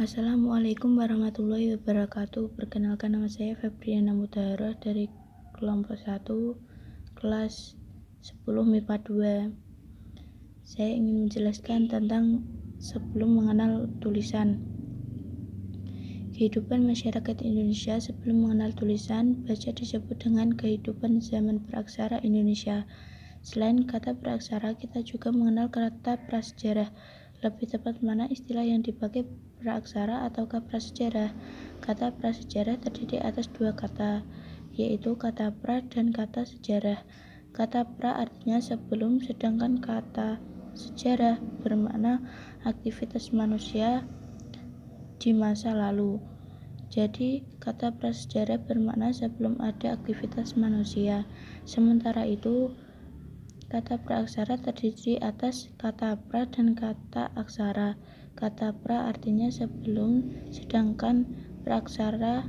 Assalamualaikum warahmatullahi wabarakatuh. Perkenalkan nama saya Febriana Mutahara dari kelompok 1 kelas 10 MIPA 2. Saya ingin menjelaskan tentang sebelum mengenal tulisan. Kehidupan masyarakat Indonesia sebelum mengenal tulisan, baca disebut dengan kehidupan zaman praksara Indonesia. Selain kata praksara, kita juga mengenal kata prasejarah. Lebih tepat mana istilah yang dipakai praaksara ataukah prasejarah? Kata prasejarah terdiri atas dua kata, yaitu kata pra dan kata sejarah. Kata pra artinya sebelum, sedangkan kata sejarah bermakna aktivitas manusia di masa lalu. Jadi, kata prasejarah bermakna sebelum ada aktivitas manusia. Sementara itu, Kata praaksara terdiri atas kata pra dan kata aksara. Kata pra artinya sebelum, sedangkan praaksara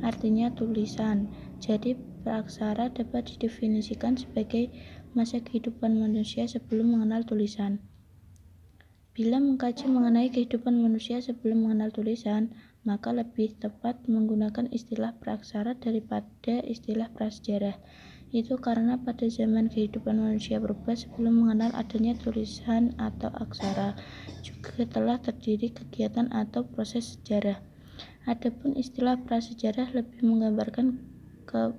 artinya tulisan. Jadi praaksara dapat didefinisikan sebagai masa kehidupan manusia sebelum mengenal tulisan. Bila mengkaji mengenai kehidupan manusia sebelum mengenal tulisan, maka lebih tepat menggunakan istilah praaksara daripada istilah prasejarah. Itu karena pada zaman kehidupan manusia berubah sebelum mengenal adanya tulisan atau aksara, juga telah terjadi kegiatan atau proses sejarah. Adapun istilah prasejarah lebih menggambarkan ke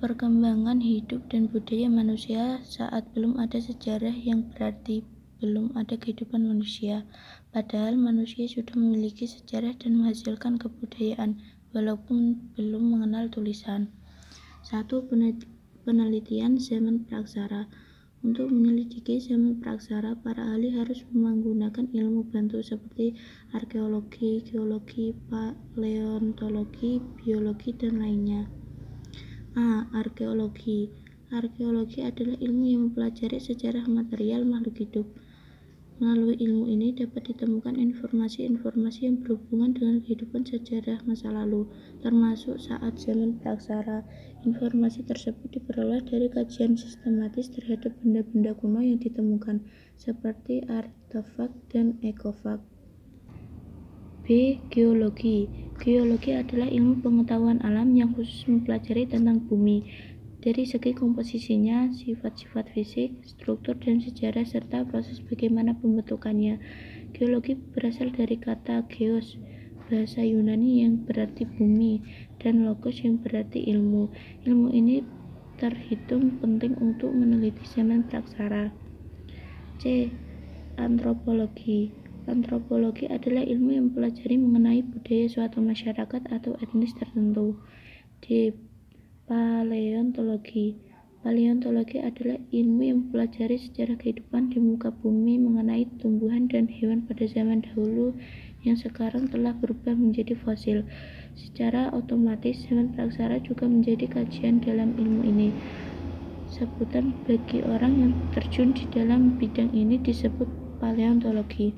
perkembangan hidup dan budaya manusia saat belum ada sejarah yang berarti belum ada kehidupan manusia. Padahal manusia sudah memiliki sejarah dan menghasilkan kebudayaan walaupun belum mengenal tulisan. Satu penelitian zaman praksara. Untuk menyelidiki zaman praksara, para ahli harus menggunakan ilmu bantu seperti arkeologi, geologi, paleontologi, biologi, dan lainnya. A. Arkeologi Arkeologi adalah ilmu yang mempelajari sejarah material makhluk hidup. Melalui ilmu ini dapat ditemukan informasi-informasi yang berhubungan dengan kehidupan sejarah masa lalu, termasuk saat zaman praksara. Informasi tersebut diperoleh dari kajian sistematis terhadap benda-benda kuno yang ditemukan, seperti artefak dan ekofak. B. Geologi Geologi adalah ilmu pengetahuan alam yang khusus mempelajari tentang bumi dari segi komposisinya, sifat-sifat fisik, struktur dan sejarah serta proses bagaimana pembentukannya. Geologi berasal dari kata geos, bahasa Yunani yang berarti bumi, dan logos yang berarti ilmu. Ilmu ini terhitung penting untuk meneliti zaman praksara. C. Antropologi Antropologi adalah ilmu yang mempelajari mengenai budaya suatu masyarakat atau etnis tertentu. D. Paleontologi Paleontologi adalah ilmu yang mempelajari sejarah kehidupan di muka bumi mengenai tumbuhan dan hewan pada zaman dahulu yang sekarang telah berubah menjadi fosil. Secara otomatis, zaman praksara juga menjadi kajian dalam ilmu ini. Sebutan bagi orang yang terjun di dalam bidang ini disebut paleontologi.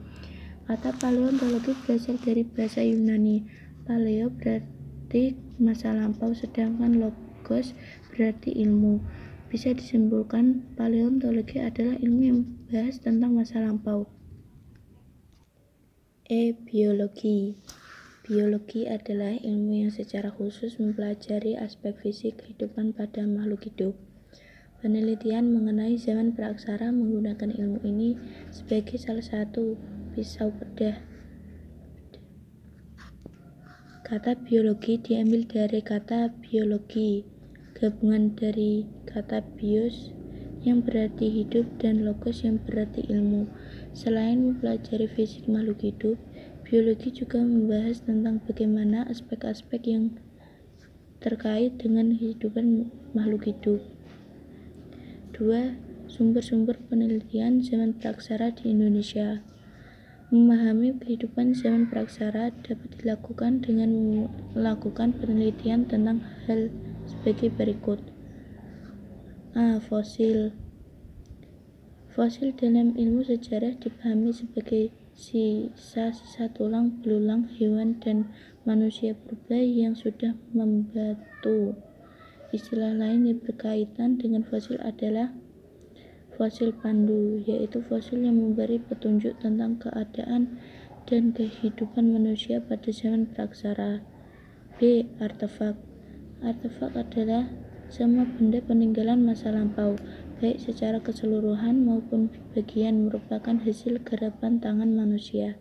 Kata paleontologi berasal dari bahasa Yunani. Paleo berarti masa lampau, sedangkan log logos berarti ilmu. Bisa disimpulkan, paleontologi adalah ilmu yang membahas tentang masa lampau. E. Biologi Biologi adalah ilmu yang secara khusus mempelajari aspek fisik kehidupan pada makhluk hidup. Penelitian mengenai zaman praksara menggunakan ilmu ini sebagai salah satu pisau bedah. Kata biologi diambil dari kata biologi gabungan dari kata bios yang berarti hidup dan logos yang berarti ilmu. Selain mempelajari fisik makhluk hidup, biologi juga membahas tentang bagaimana aspek-aspek yang terkait dengan kehidupan makhluk hidup. Dua, sumber-sumber penelitian zaman praksara di Indonesia. Memahami kehidupan zaman praksara dapat dilakukan dengan melakukan penelitian tentang hal sebagai berikut. A. Fosil Fosil dalam ilmu sejarah dipahami sebagai sisa-sisa tulang belulang hewan dan manusia purba yang sudah membatu. Istilah lain yang berkaitan dengan fosil adalah fosil pandu, yaitu fosil yang memberi petunjuk tentang keadaan dan kehidupan manusia pada zaman praksara. B. Artefak Artefak adalah semua benda peninggalan masa lampau, baik secara keseluruhan maupun bagian merupakan hasil garapan tangan manusia.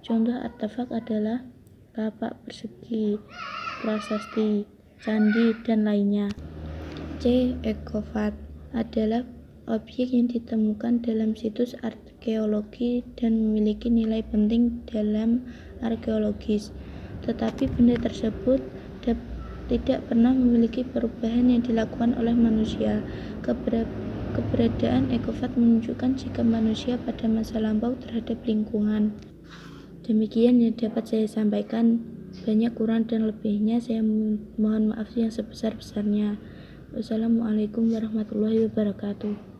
Contoh artefak adalah kapak persegi, prasasti, candi, dan lainnya. C. Ekovat adalah objek yang ditemukan dalam situs arkeologi dan memiliki nilai penting dalam arkeologis, tetapi benda tersebut tidak pernah memiliki perubahan yang dilakukan oleh manusia. Keberadaan ekovat menunjukkan sikap manusia pada masa lampau terhadap lingkungan. Demikian yang dapat saya sampaikan. Banyak kurang dan lebihnya saya mohon maaf yang sebesar-besarnya. Wassalamualaikum warahmatullahi wabarakatuh.